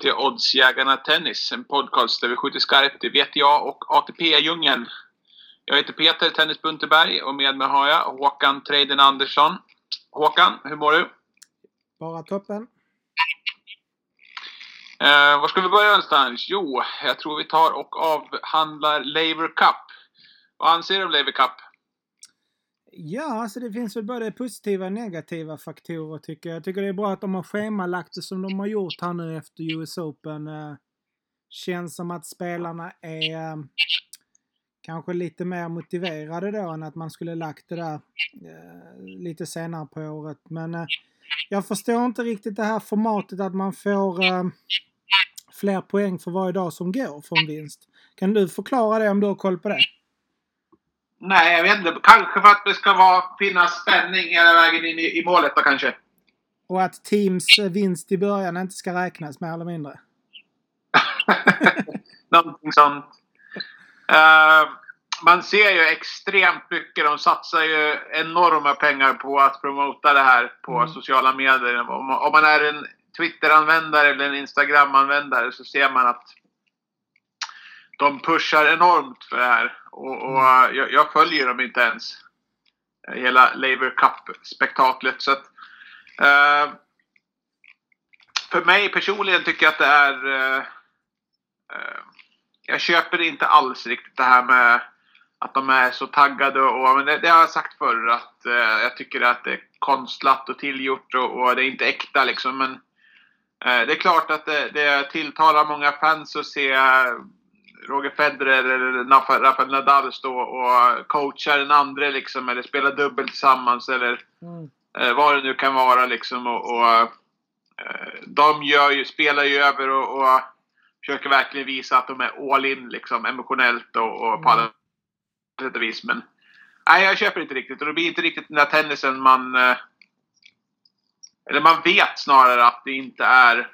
till Oddsjägarna Tennis, en podcast där vi skjuter skarpt. Vet jag och ATP-djungeln. Jag heter Peter Tennis Bunterberg och med mig har jag Håkan Treiden Andersson. Håkan, hur mår du? Bara toppen. Eh, var ska vi börja någonstans? Jo, jag tror vi tar och avhandlar Laver Cup. Vad anser du om Laver Cup? Ja, alltså det finns väl både positiva och negativa faktorer tycker jag. Jag tycker det är bra att de har schemalagt det som de har gjort här nu efter US Open. Eh, känns som att spelarna är eh, kanske lite mer motiverade då än att man skulle lagt det där eh, lite senare på året. Men eh, jag förstår inte riktigt det här formatet att man får eh, fler poäng för varje dag som går för en vinst. Kan du förklara det om du har koll på det? Nej, jag vet inte. Kanske för att det ska vara, finnas spänning hela vägen in i, i målet då kanske. Och att teams vinst i början inte ska räknas mer eller mindre. Någonting sånt. Uh, man ser ju extremt mycket. De satsar ju enorma pengar på att promota det här på mm. sociala medier. Om, om man är en Twitter-användare eller en Instagram-användare så ser man att de pushar enormt för det här. Och, och mm. jag, jag, följer dem inte ens. Hela Laver Cup-spektaklet. Så att, uh, för mig personligen tycker jag att det är... Uh, jag köper inte alls riktigt det här med att de är så taggade. Och, men det, det har jag sagt förr att jag tycker att det är konstlat och tillgjort och, och det är inte äkta liksom. Men det är klart att det, det tilltalar många fans att se Roger Federer eller Rafael Nadal stå och coacha den andra liksom, eller spela dubbel tillsammans eller mm. eh, vad det nu kan vara liksom. Och, och eh, de gör ju, spelar ju över och, och försöker verkligen visa att de är all in liksom emotionellt och, och på alla mm. sätt och vis. Men nej, jag köper inte riktigt och det blir inte riktigt den där tennisen man... Eh, eller man vet snarare att det inte är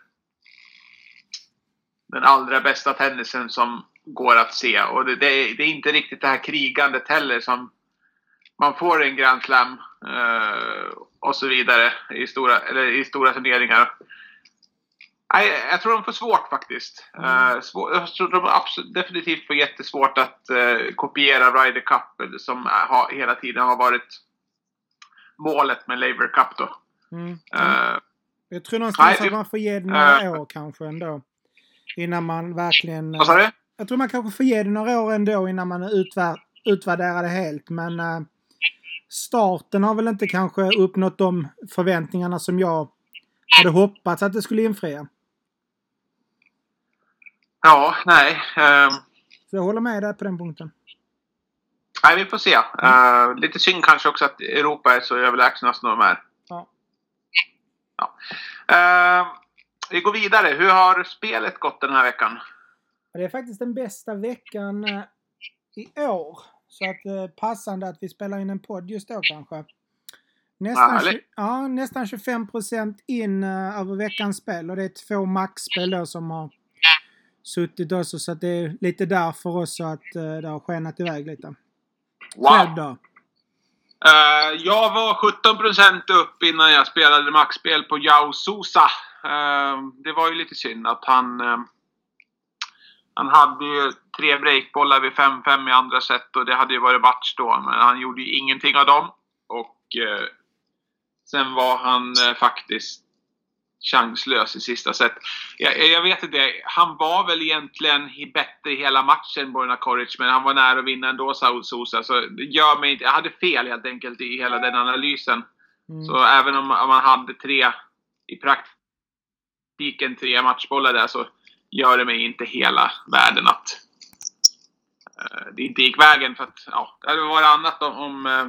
den allra bästa tennisen som går att se. Och det, det, är, det, är, inte riktigt det här krigandet heller som man får en Grand Slam eh, och så vidare i stora, eller i stora turneringar. Nej, jag tror de får svårt faktiskt. Mm. Uh, svår, jag tror de absolut, definitivt får jättesvårt att uh, kopiera Ryder Cup som har, hela tiden har varit målet med Laver Cup då. Mm. Uh, jag tror någonstans nej, att man får ge det några år kanske ändå. Innan man verkligen... Vad sa du? Jag tror man kanske får ge det några år ändå innan man utvär, utvärderar det helt. Men äh, starten har väl inte kanske uppnått de förväntningarna som jag hade hoppats att det skulle infria. Ja, nej. Um... Så jag håller med dig på den punkten. Nej, vi får se. Mm. Uh, lite synd kanske också att Europa är så överlägsna som de är. Ja. ja. Uh, vi går vidare. Hur har spelet gått den här veckan? Det är faktiskt den bästa veckan eh, i år. Så att eh, passande att vi spelar in en podd just då kanske. Nästan, ja, nästan 25% in uh, över veckans spel och det är två maxspel då som har suttit också så att det är lite därför också att uh, det har skenat iväg lite. Wow! Själv då? Uh, jag var 17% upp innan jag spelade maxspel på Yao Sosa. Uh, det var ju lite synd att han han hade ju tre breakbollar vid 5-5 i andra set och det hade ju varit match då. Men han gjorde ju ingenting av dem. Och eh, sen var han eh, faktiskt chanslös i sista set. Jag, jag, vet inte, han var väl egentligen bättre hela matchen, Borna Koric, men han var nära att vinna ändå, Saud Sosa. Så gör mig inte, jag hade fel helt enkelt i hela den analysen. Mm. Så även om, om man hade tre, i praktiken tre matchbollar där, så gör det mig inte hela världen att uh, det inte gick vägen. För att, ja, det hade varit annat om, om uh,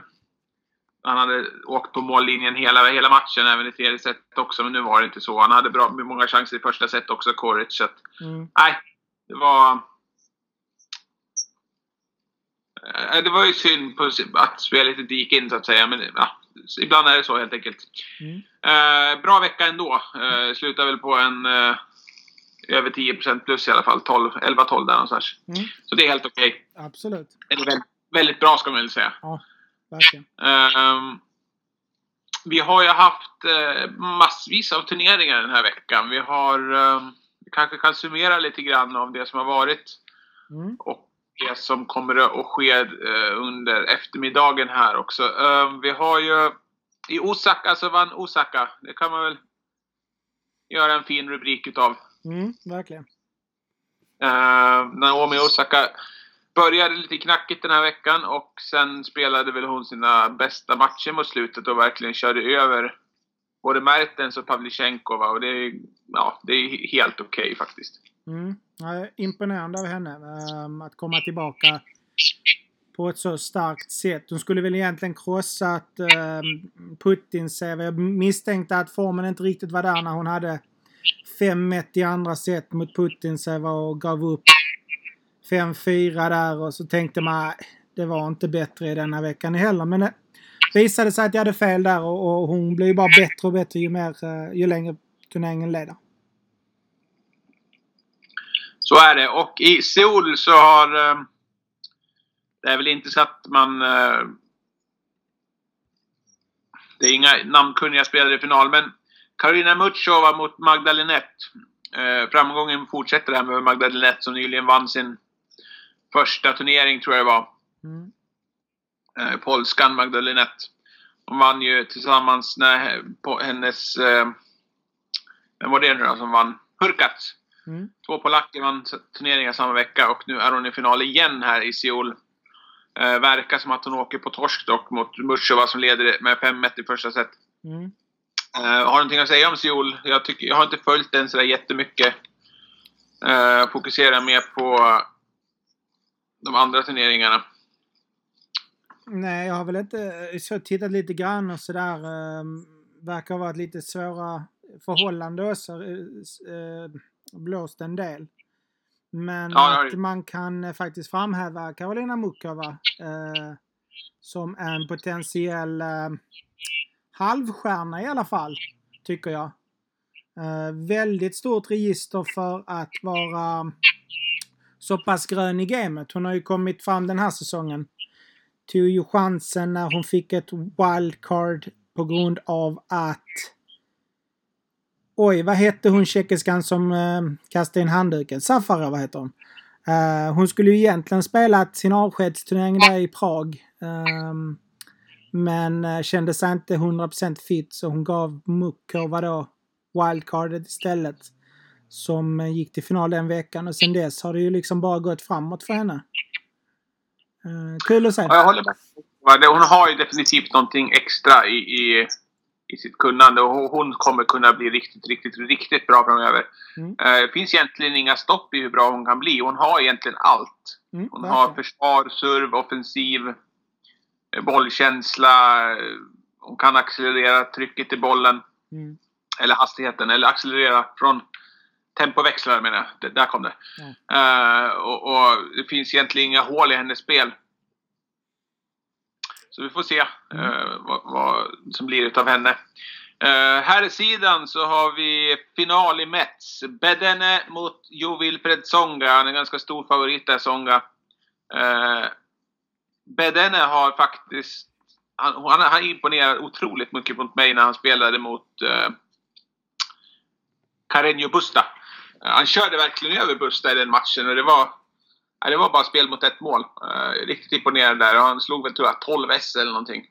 han hade åkt på mållinjen hela, hela matchen, även i tredje set också. Men nu var det inte så. Han hade bra, många chanser i första set också, Koric. Så att, mm. nej, det var... Uh, det var ju synd på att spelet inte gick in så att säga. Men ja, ibland är det så helt enkelt. Mm. bra vecka ändå. Uh, slutar väl på en över 10% plus i alla fall. 11-12 där någonstans. Mm. Så det är helt okej. Okay. Absolut. Eller väldigt, väldigt bra ska man väl säga. Ja, verkligen. Um, vi har ju haft eh, massvis av turneringar den här veckan. Vi har, eh, vi kanske kan summera lite grann av det som har varit. Mm. Och det som kommer att ske eh, under eftermiddagen här också. Eh, vi har ju i Osaka så vann Osaka. Det kan man väl göra en fin rubrik utav. Mm, verkligen. Uh, Naomi Osaka började lite knackigt den här veckan och sen spelade väl hon sina bästa matcher mot slutet och verkligen körde över både Mertens och Pavlyuchenkova och det är, ja, det är helt okej okay, faktiskt. Mm. Ja, imponerande av henne um, att komma tillbaka på ett så starkt sätt. Hon skulle väl egentligen krossat um, Putins CV. Jag misstänkte att formen inte riktigt var där när hon hade 5-1 i andra set mot Putins och gav upp 5-4 där och så tänkte man det var inte bättre i denna veckan heller. Men det visade sig att jag hade fel där och, och hon blev bara bättre och bättre ju, mer, eh, ju längre turneringen leder. Så är det. Och i Seoul så har... Eh, det är väl inte så att man... Det är inga namnkunniga spelare i final, men Karina Mutschova mot Magda Linett. Eh, framgången fortsätter här med Magda Linett som nyligen vann sin första turnering, tror jag det var. Mm. Eh, polskan Magda Linett. Hon vann ju tillsammans med på hennes... Eh, vem var det nu då som vann? Hurkacz. Mm. Två polacker vann turneringar samma vecka och nu är hon i final igen här i Seoul. Eh, verkar som att hon åker på torsk dock mot Mutschova som leder med 5-1 i första set. Mm. Uh, har du någonting att säga om Seoul? Jag, tycker, jag har inte följt den sådär jättemycket. Uh, fokuserar mer på de andra turneringarna. Nej, jag har väl inte så tittat lite grann och sådär. Uh, verkar ha varit lite svåra förhållanden också. Uh, blåst en del. Men Ja, att man kan faktiskt framhäva Karolina Mukova uh, som en potentiell uh, halvstjärna i alla fall, tycker jag. Eh, väldigt stort register för att vara så pass grön i gamet. Hon har ju kommit fram den här säsongen. Tog ju chansen när hon fick ett wildcard på grund av att Oj, vad hette hon tjeckiskan som eh, kastade in handduken? Safara, vad heter hon? Eh, hon skulle ju egentligen spelat sin avskedsturnering där i Prag. Um, men uh, kände sig inte 100% fit så hon gav Mukova då wildcardet istället. Som uh, gick till final den veckan och sen dess har det ju liksom bara gått framåt för henne. Uh, kul att se. Ja, jag håller med. Hon har ju definitivt någonting extra i, i, i sitt kunnande och hon kommer kunna bli riktigt, riktigt, riktigt bra framöver. Mm. Det finns egentligen inga stopp i hur bra hon kan bli. Hon har egentligen allt. Mm, Hon verkligen. har försvar, serv, offensiv, eh, bollkänsla. Hon kan accelerera trycket i bollen. Mm. Eller hastigheten. Eller accelerera från tempoväxlar menar jag. Det, där kom det. Eh, och, och det finns egentligen inga hål i hennes spel. Så vi får se eh, vad, vad som blir utav henne. Uh, här i sidan så har vi final i Mets. Bedene mot Jo Wilfred Songa. Han är en ganska stor favorit där, Songa. Uh, Bedene har faktiskt... Han, han, han imponerade otroligt mycket mot mig när han spelade mot uh, Carreño Busta. Uh, han körde verkligen över Busta i den matchen och det var... ja, det var bara spel mot ett mål. Uh, riktigt imponerande där. Och han slog väl tror jag 12 S eller någonting.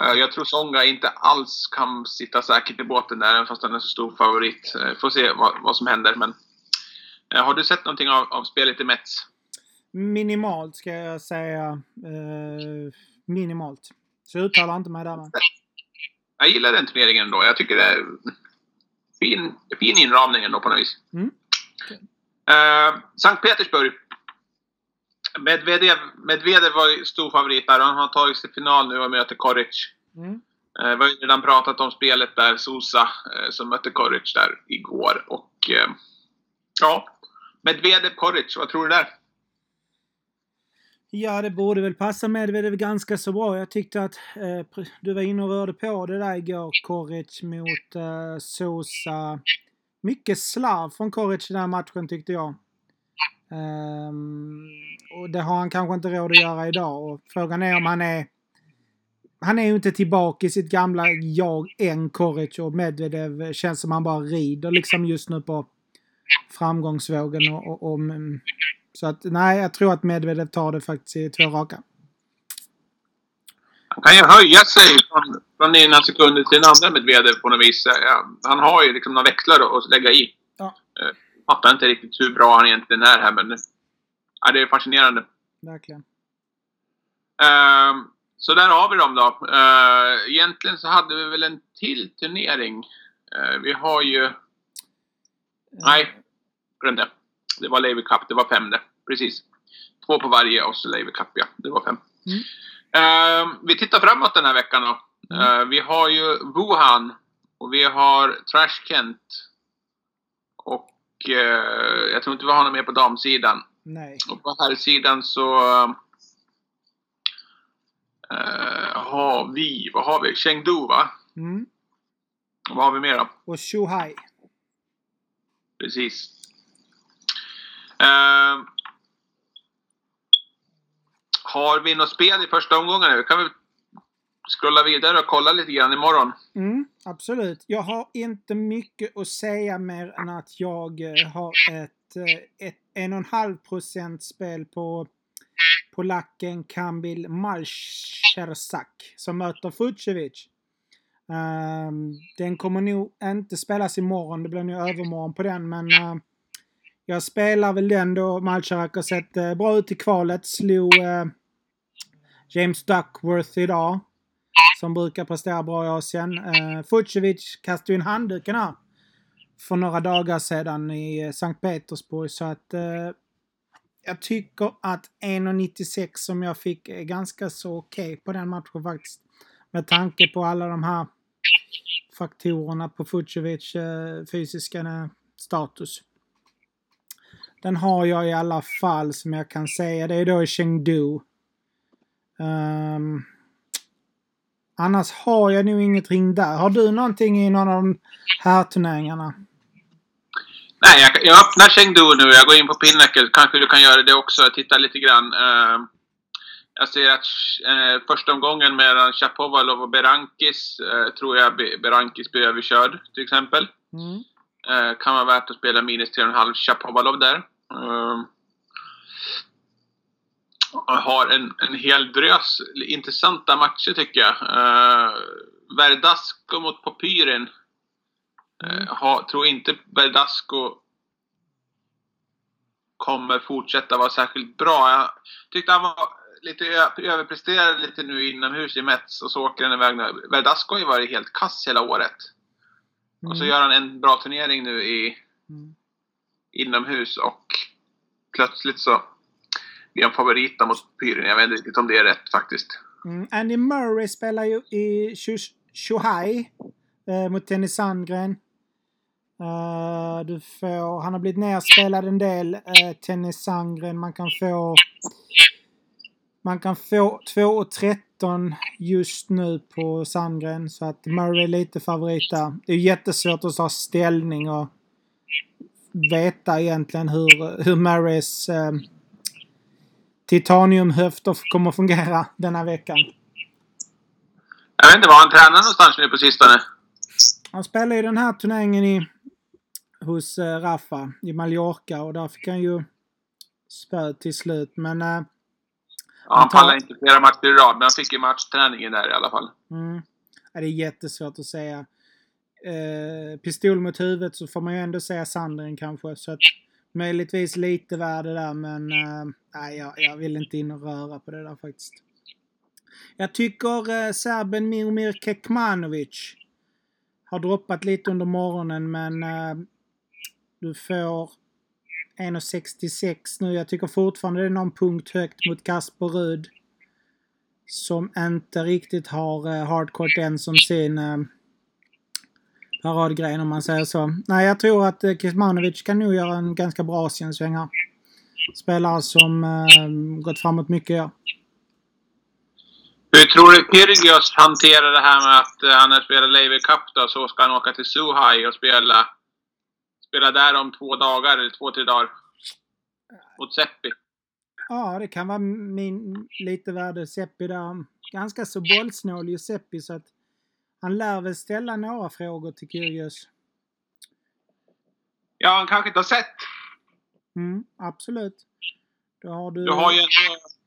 Eh, Jag tror Songa inte alls kan sitta säkert i båten där, även fast han är så stor favorit. Eh, Får se vad, vad som händer. Men, eh, har du sett någonting av, av spelet i Mets? Minimalt ska jag säga. Eh, minimalt. Så jag uttalar inte mig där med. Jag gillar den turneringen ändå. Jag tycker det är fin, fin inramning ändå på något vis. Mm. Eh, Sankt Petersburg. Medvedev, Medvedev var stor favorit där. Han har tagit sig till final nu och möter Koric. Mm. Eh, vi har ju redan pratat om spelet där, Sosa, eh, som mötte Koric där igår. Och eh, ja, Medvedev Koric, vad tror du där? Ja, det borde väl passa Medvedev ganska så bra. Jag tyckte att eh, du var inne och rörde på det där igår, Koric mot eh, Sosa. Mycket slarv från Koric i den här matchen tyckte jag. Um, och det har han kanske inte råd att göra idag. Och frågan är om han är han är ju inte tillbaka i sitt gamla jag än Koric och Medvedev känns som han bara rider liksom just nu på framgångsvågen och, och, och mm, så att nej, jag tror att Medvedev tar det faktiskt i två raka. Han kan ju höja sig från, från ena sekunden till den andra Medvedev på något vis. Ja, han har ju liksom några växlar att lägga i. Ja. Uh, fattar inte riktigt hur bra han egentligen är här men ja, det är fascinerande. Verkligen. Uh, så där har vi dem då. Uh, egentligen så hade vi väl en till turnering. Uh, vi har ju... Nej, glöm det. Det var Lever Cup, det var fem det. Precis. Två på varje och så Lever Cup, ja. Det var fem. Mm. Uh, vi tittar framåt den här veckan då. Mm. vi har ju Wuhan och vi har Trash Kent. Och jag tror inte vi har något mer på damsidan. Nej. Och på herrsidan så Uh, har vi, vad har vi? Chengdu va? Mm. Och vad har vi mer då? Och Shuhai. Precis. Eh, har vi något spel i första omgången? Vi kan väl scrolla vidare och kolla lite grann imorgon. Mm, absolut. Jag har inte mycket att säga mer än att jag eh, har ett, eh, ett en och en halv procent spel på polacken Kambil Malchersak som möter Fucevic. Um, ehm, den kommer nog inte spelas imorgon. Det blir nog övermorgon på den men uh, jag spelar väl den då. Malcharak har sett eh, bra ut i kvalet. Slog eh, James Duckworth idag. Som brukar prestera bra i Asien. Eh, Fucevic kastade ju in handduken här. För några dagar sedan i eh, Sankt Petersburg så att eh, jag tycker att 1,96 som jag fick är ganska så okej okay på den matchen faktiskt. Med tanke på alla de här faktorerna på Fucevic eh, fysiska eh, status. Den har jag i alla fall som jag kan säga. Det är då i Chengdu. Um, annars har jag nog ingenting där. Har du någonting i någon av de här turneringarna? Nej, jag, jag öppnar Chengdu nu. Jag går in på Pinnacle. Kanske du kan göra det också. Titta lite grann. Uh, jag ser att uh, första omgången mellan Chapovalov och Berankis uh, tror jag Berankis blir överkörd till exempel. Mm. Kan vara värt att spela minus 3,5 Chapovalov där. har en, en hel drös intressanta matcher tycker jag. Uh, Verdasco mot Popyrin. Mm. Ha, tror inte Verdasco kommer fortsätta vara särskilt bra. Jag tyckte han var lite överpresterad lite nu inomhus i Mets och så åker han iväg nu. Verdasco har ju varit helt kass hela året. Mm. Och så gör han en bra turnering nu i mm. inomhus och plötsligt så blir han favorit mot Pyren. Jag vet inte riktigt om det är rätt faktiskt. Mm. Andy Murray spelar ju i Shuhai eh, mot Tennis Sandgren. Uh, du får, han har blivit nerspelad en del, uh, Tennis Sandgren. Man kan få... Man kan få 2,13 just nu på Sandgren. Så att Murray är lite favorit där. Det är jättesvårt att ta ställning och veta egentligen hur, hur Murrays uh, titaniumhöfter kommer fungera denna veckan. Jag vet inte var han tränar någonstans nu på sistone. Han spelar ju den här turneringen i hos eh, Rafa i Mallorca och där fick han ju spö till slut. Men... Eh, ja, han pallade inte flera matcher i rad, men han fick ju matchträningen där i alla fall. Mm. Ja, det är jättesvårt att säga. Eh, pistol mot huvudet så får man ju ändå säga Sandren kanske. Så att möjligtvis lite värde där men eh, nej, jag, jag vill inte in och röra på det där faktiskt. Jag tycker eh, serben Miomir Kekmanovic har droppat lite under morgonen men eh, du får 1,66 nu. Jag tycker fortfarande det är någon punkt högt mot Kasper Rud. Som inte riktigt har eh, hardcourt än som sin eh, paradgren om man säger så. Nej, jag tror att eh, Kismanovic kan nog göra en ganska bra Asiensväng här. Spelare som eh, gått framåt mycket, ja. Hur tror du Kyrgios hanterar det här med att eh, han har spelat Laver Cup då, så ska han åka till Suhai och spela spela där om två dagar, eller två, tre dagar. Mot Seppi. Ja, det kan vara min lite värde Seppi där. Ganska så bollsnål Giuseppe så att han lär väl ställa några frågor till Kyrgios. Ja, han kanske inte har sett. Mm, absolut. Då har du... Du har ju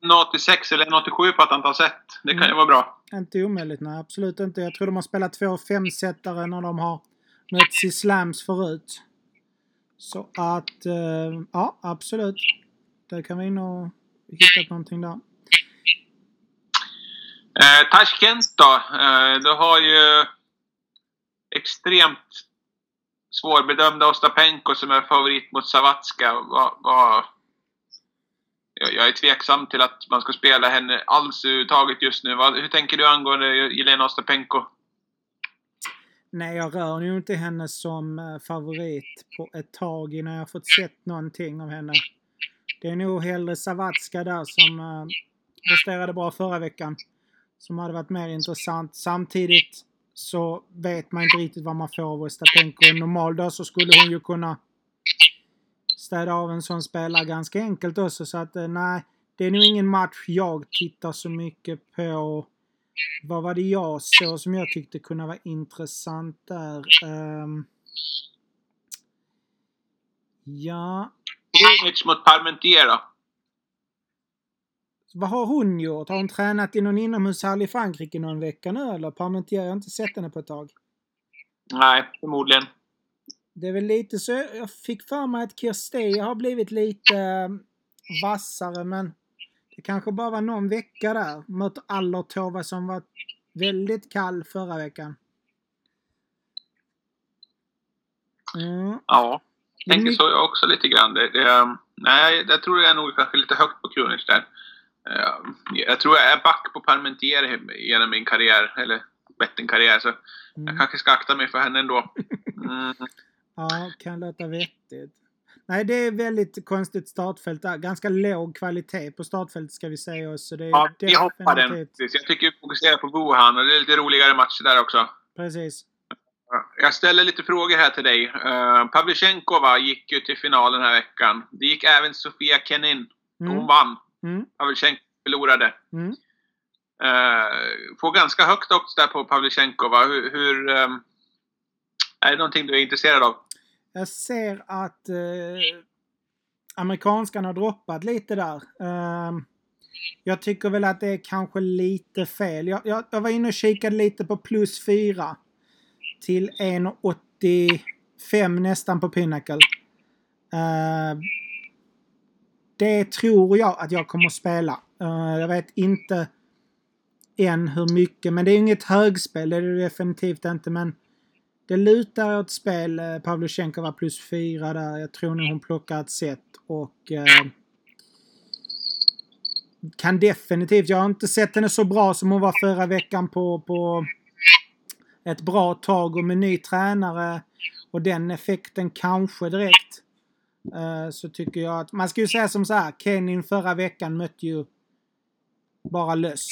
en 86 eller en 87 på att han inte har sett. Det kan Mm. ju vara bra. Inte omöjligt, nej absolut inte. Jag tror de har spelat två femsetare när de har mötts i slams förut. Så att, eh, ja absolut. Där kan vi nog hitta någonting där. Eh, Tashkent då. Eh, du har ju extremt svårbedömda Ostapenko som är favorit mot Savatska. Va, va, jag, jag är tveksam till att man ska spela henne alls överhuvudtaget just nu. Va, hur tänker du angående Jelena Ostapenko? Nej, jag rör ju inte henne som eh, favorit på ett tag innan jag fått sett någonting av henne. Det är nog hellre Savatska där som eh, presterade bra förra veckan. Som hade varit mer intressant. Samtidigt så vet man inte riktigt vad man får av Ostapenko. En normal dag så skulle hon ju kunna städa av en sån spelare ganska enkelt också. Så att eh, nej, det är nog ingen match jag tittar så mycket på. Vad var det jag såg som jag tyckte kunde vara intressant där? Ehm, ja, Krunic mot Parmentier då? vad har hon gjort? Har hon tränat i någon inomhushall i Frankrike någon vecka nu eller? Parmentier, jag har inte sett henne på ett tag. Nej, förmodligen. Det är väl lite så. Jag fick för mig att Kirsty har blivit lite eh, vassare men det kanske bara var någon vecka där. Mot Allertova som var väldigt kall förra veckan. Mm. Ja, är tänker så jag också lite grann. Det, det, nej, jag tror det är nog kanske lite högt på Krunic där. Eh, Jag tror jag är back på Parmentier genom min karriär, eller bettingkarriär, så jag Mm. kanske ska akta mig för henne ändå. Mm. Ja, kan låta vettigt. Nej, det är väldigt konstigt startfält. Ganska låg kvalitet på startfältet ska vi säga oss. Så det är Ja, vi hoppar den. Jag tycker vi fokuserar på Wuhan och det är lite roligare matcher där också. Precis. Jag ställer lite frågor här till dig. Uh, gick ju till final den här veckan. Det gick även Sofia Kenin. Hon Mm. vann. Mm. Pavlyuchenkova förlorade. Mm. Uh, får ganska högt också där på Pavlyuchenkova. Hur... hur ehm, är det någonting du är intresserad av? Jag ser att eh, amerikanskan har droppat lite där. Eh, jag tycker väl att det är kanske lite fel. Jag, jag, jag var inne och kikade lite på plus 4 till 1,85 nästan på Pinnacle. Eh, det tror jag att jag kommer att spela. Ehm, jag vet inte än hur mycket, men det är inget högspel, det är det definitivt inte. Men det lutar åt spel. Eh, Pavlyuchenko var plus fyra där. Jag tror nog hon plockar ett set och eh, kan definitivt. Jag har inte sett henne så bra som hon var förra veckan på, på ett bra tag och med ny tränare och den effekten kanske direkt. Eh, så tycker jag att man ska ju säga som så här. Kenin förra veckan mötte ju bara löss.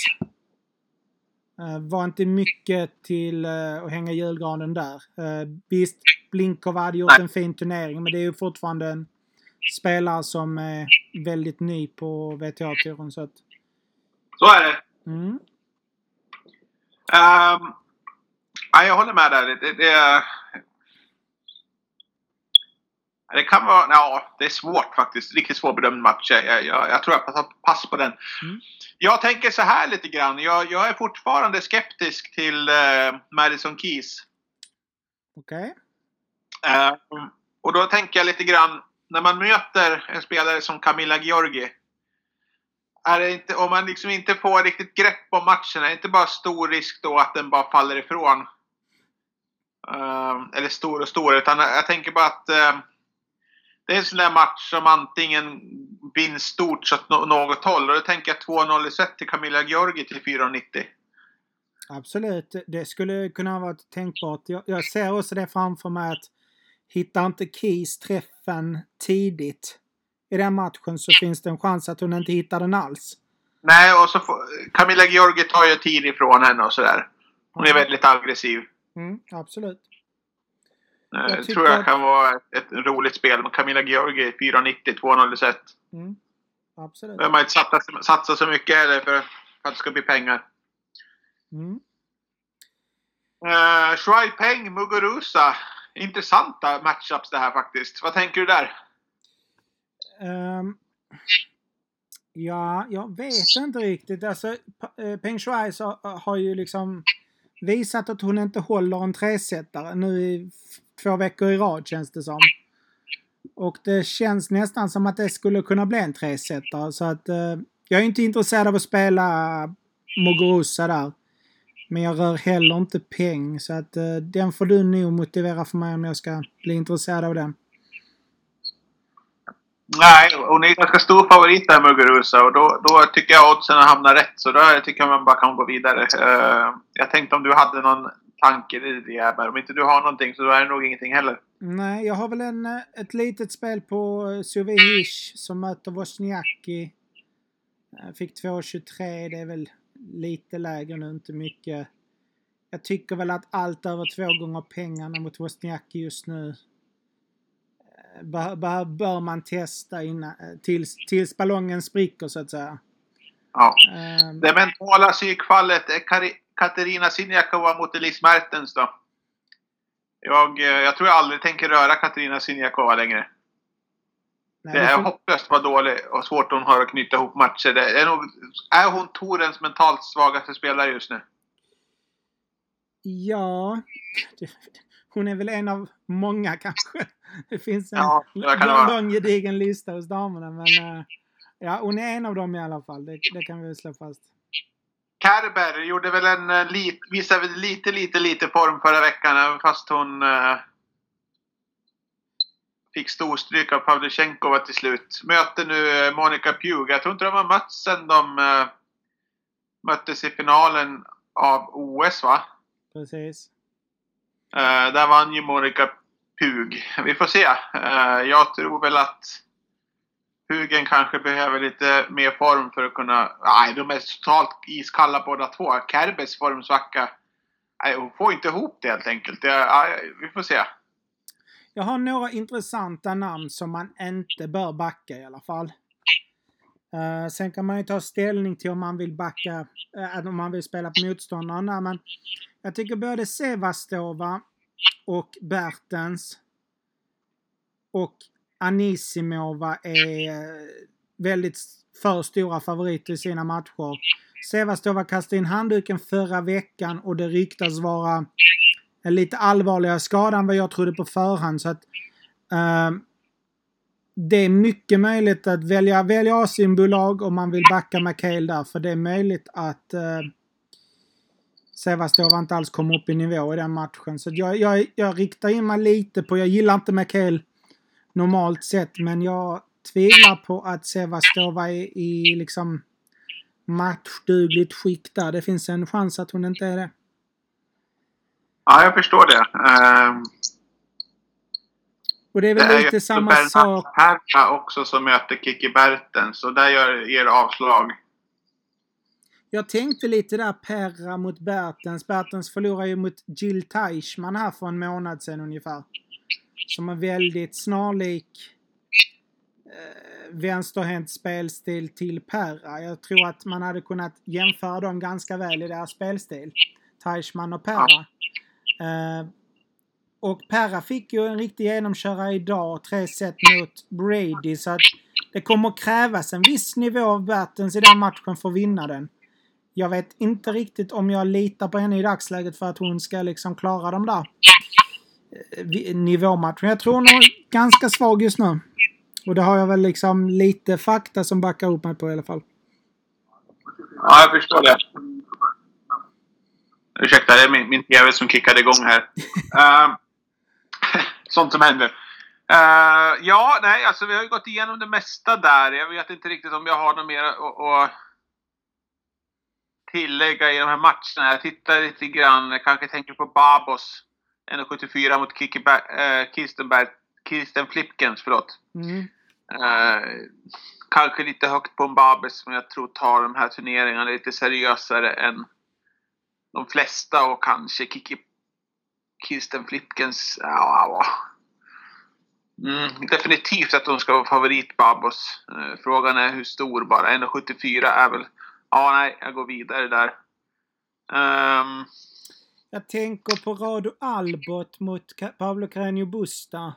Uh, var inte mycket till uh, att hänga julgranen där. Uh, visst, Blinkov hade gjort en fin turnering, men det är ju fortfarande en spelare som är väldigt ny på WTA-touren. Så att, Så är det. mm, Ehm, ja, jag håller med där. Det, det, det, kan vara... Ja, det är svårt faktiskt. Riktigt svårbedömd match. Jag, jag, jag tror jag tar pass på den. Mm. Jag tänker så här lite grann. Jag, jag är fortfarande skeptisk till eh, Madison Keys. okej. Eh, och då tänker jag lite grann, när man möter en spelare som Camilla Giorgi. Är det inte, om man liksom inte får riktigt grepp om matchen, är det inte bara stor risk då att den bara faller ifrån? Eh, eller stor och stor, utan jag tänker bara att eh, det är en sån där match som antingen vinns stort så att nå- något håll. Och då tänker jag 2-0 i set till Camilla Giorgi till 4,90. Absolut, det skulle kunna vara tänkbart. Jag, jag ser också det framför mig att hittar inte Keys träffen tidigt i den matchen så finns det en chans att hon inte hittar den alls. Nej, och så får, Camilla Giorgi tar ju tid ifrån henne och sådär. Hon är väldigt aggressiv. Mm, absolut. Eh, Jag tror jag att- kan vara ett, ett roligt spel. Camilla Georgi 4,90, 2-0 i set. Mm. Absolut. behöver man inte satsa, satsa så mycket heller för att det ska bli pengar. Mm. Uh, Shuai Peng, Muguruza. Intressanta matchups det här faktiskt. Vad tänker du där? Um, ja, jag vet inte riktigt. Alltså, P- Peng Shuai så, har ju liksom visat att hon inte håller en tresättare nu i två veckor i rad känns det som. Och det känns nästan som att det skulle kunna bli en tresättare så att eh, jag är inte intresserad av att spela eh, Muguruza där. Men jag rör heller inte peng så att eh, den får du nog motivera för mig om jag ska bli intresserad av den. Nej, hon är ganska stor favorit där Muguruza och då, då tycker jag oddsen hamnar rätt. Så då tycker jag man bara kan gå vidare. Uh, jag tänkte om du hade någon tanke i det, men om inte du har någonting så är det nog ingenting heller. Nej, jag har väl en, eh, ett litet spel på eh, Suvehish som möter Wozniacki. Fick 2,23. Det är väl lite lägre nu, inte mycket. Jag tycker väl att allt över två gånger pengarna mot Wozniacki just nu bör, bör, man testa innan, tills, tills ballongen spricker så att säga. Ja. Um, det mentala psykfallet är Katerina Sinjakova mot Elise Mertens då. Jag, jag tror jag aldrig tänker röra Katerina Sinjakova längre. Nej, det är får... hopplöst vad dålig och svårt hon har att knyta ihop matcher. Det är, nog, är hon Torens mentalt svagaste spelare just nu? Ja, hon är väl en av många kanske. Det finns en ja, lång, lång gedigen lista hos damerna men uh, ja, hon är en av dem i alla fall. Det, det kan vi väl slå fast. Kerber gjorde väl en lit, visade lite, lite, lite form förra veckan även fast hon uh, fick storstryk av Pavlychenkova till slut. Möter nu Monica Pugh. Jag tror inte de har mötts sen de uh, möttes i finalen av OS va? Precis. Uh, där vann ju Monica Pug. Vi får se. Eh, jag tror väl att Pugen kanske behöver lite mer form för att kunna... Nej, de är totalt iskalla båda två. Kerbes formsvacka. Nej, hon får inte ihop det helt enkelt. Vi får se. Jag har några intressanta namn som man inte bör backa i alla fall. Uh, sen kan man ju ta ställning till om man vill backa, uh, om man vill spela på motståndarna. Men jag tycker både Sevastova och Bertens och Anisimova är eh, väldigt för stora favoriter i sina matcher. Sevastova kastade in handduken förra veckan och det ryktas vara en lite allvarligare skada än vad jag trodde på förhand. Så att, uh, det är mycket möjligt att välja, välja Asienbolag om man vill backa McHale där. För det är möjligt att uh, Sevastova inte alls kom upp i nivå i den matchen. Så jag, jag, jag riktar in mig lite på, jag gillar inte McHale normalt sett men jag tvivlar på att Sevastova är i liksom matchdugligt skick där. Det finns en chans att hon inte är det. Ja, jag förstår det. Uh, och det är väl det lite är samma sak. Perra också som möter Kiki Bertens och där gör, ger avslag. Jag tänkte lite där Perra mot Bertens. Bertens förlorade ju mot Jill Teichmann här för en månad sedan ungefär. Som är väldigt snarlik eh, vänsterhänt spelstil till Perra. Jag tror att man hade kunnat jämföra dem ganska väl i deras spelstil. Teichmann och Perra. Eh, och Perra fick ju en riktig genomkörare idag, tre set mot Brady. Så att det kommer krävas en viss nivå av Bertens i den matchen för att vinna den. Jag vet inte riktigt om jag litar på henne i dagsläget för att hon ska liksom klara de där eh, nivåmatcherna. Jag tror hon är ganska svag just nu. Och det har jag väl liksom lite fakta som backar upp mig på i alla fall. Ja, jag förstår det. Ursäkta, det är min, min TV som kickade igång här. uh, sånt som händer. Uh, ja, nej, alltså vi har ju gått igenom det mesta där. Jag vet inte riktigt om jag har något mer att tillägga i de här matcherna. Jag tittar lite grann, jag kanske tänker på Babos. 1,74 mot äh, Kirstenberg, Kirsten Flipkens, förlåt. Mm. Äh, kanske lite högt på en Babes som jag tror tar de här turneringarna lite seriösare än de flesta och kanske Kiki Kirsten Flipkens, ja, Mm, definitivt att de ska vara favorit Babos. Eh, frågan är hur stor bara. 1,74 är väl... Ja, nej, jag går vidare där. Um, jag tänker på Rado Albot mot Pablo Carreño Busta.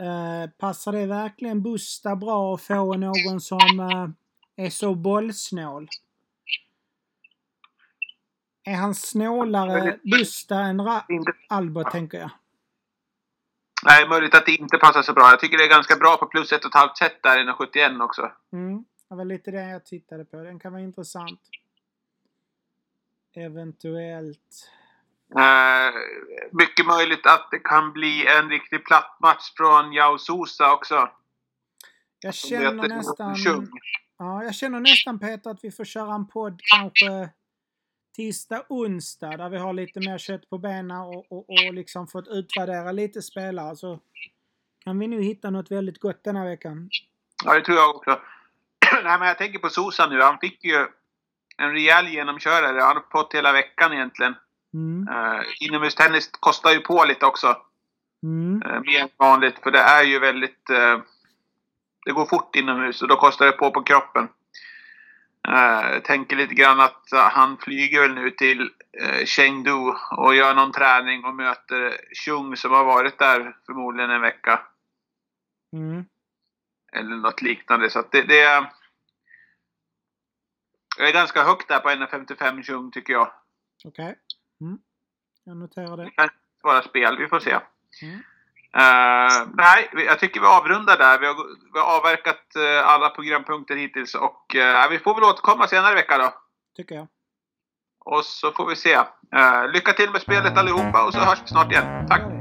Eh, passar det verkligen Busta bra att få någon som eh, är så bollsnål? Är han snålare Busta än Ra Albot, tänker jag? Nej, möjligt att det inte passar så bra. Jag tycker det är ganska bra på plus ett och ett halvt set där, 1,71 också. Mm, det var lite det jag tittade på. Den kan vara intressant. Eventuellt. Uh, mycket möjligt att det kan bli en riktig platt match från Jao Sosa också. Jag känner nästan... Ja, jag känner nästan Peter att vi får köra en podd kanske tisdag, onsdag där vi har lite mer kött på benen och, och, och liksom fått utvärdera lite spelare så kan vi nu hitta något väldigt gott denna veckan. Ja, det tror jag också. Nej, men jag tänker på Sosa nu. Han fick ju en rejäl genomkörare. Han har fått hela veckan egentligen. Mm. Uh, inomhustennis kostar ju på lite också. Mm. Uh, mer än vanligt, för det är ju väldigt... Uh, det går fort inomhus och då kostar det på på kroppen. Uh, tänker lite grann att han flyger väl nu till Chengdu och gör någon träning och möter Chung som har varit där förmodligen en vecka. Mm. Eller något liknande. Så det, det är... Jag är ganska högt där på 1,55 Chung tycker jag. Okej. Okay. Mm. Jag noterar det. Det kan vara spel, vi får se. Mm. Uh, nej, jag tycker vi avrundar där. Vi har, vi har avverkat uh, alla programpunkter hittills och uh, vi får väl återkomma senare i veckan då. Tycker jag. Och så får vi se. lycka till med spelet allihopa och så hörs vi snart igen. Tack!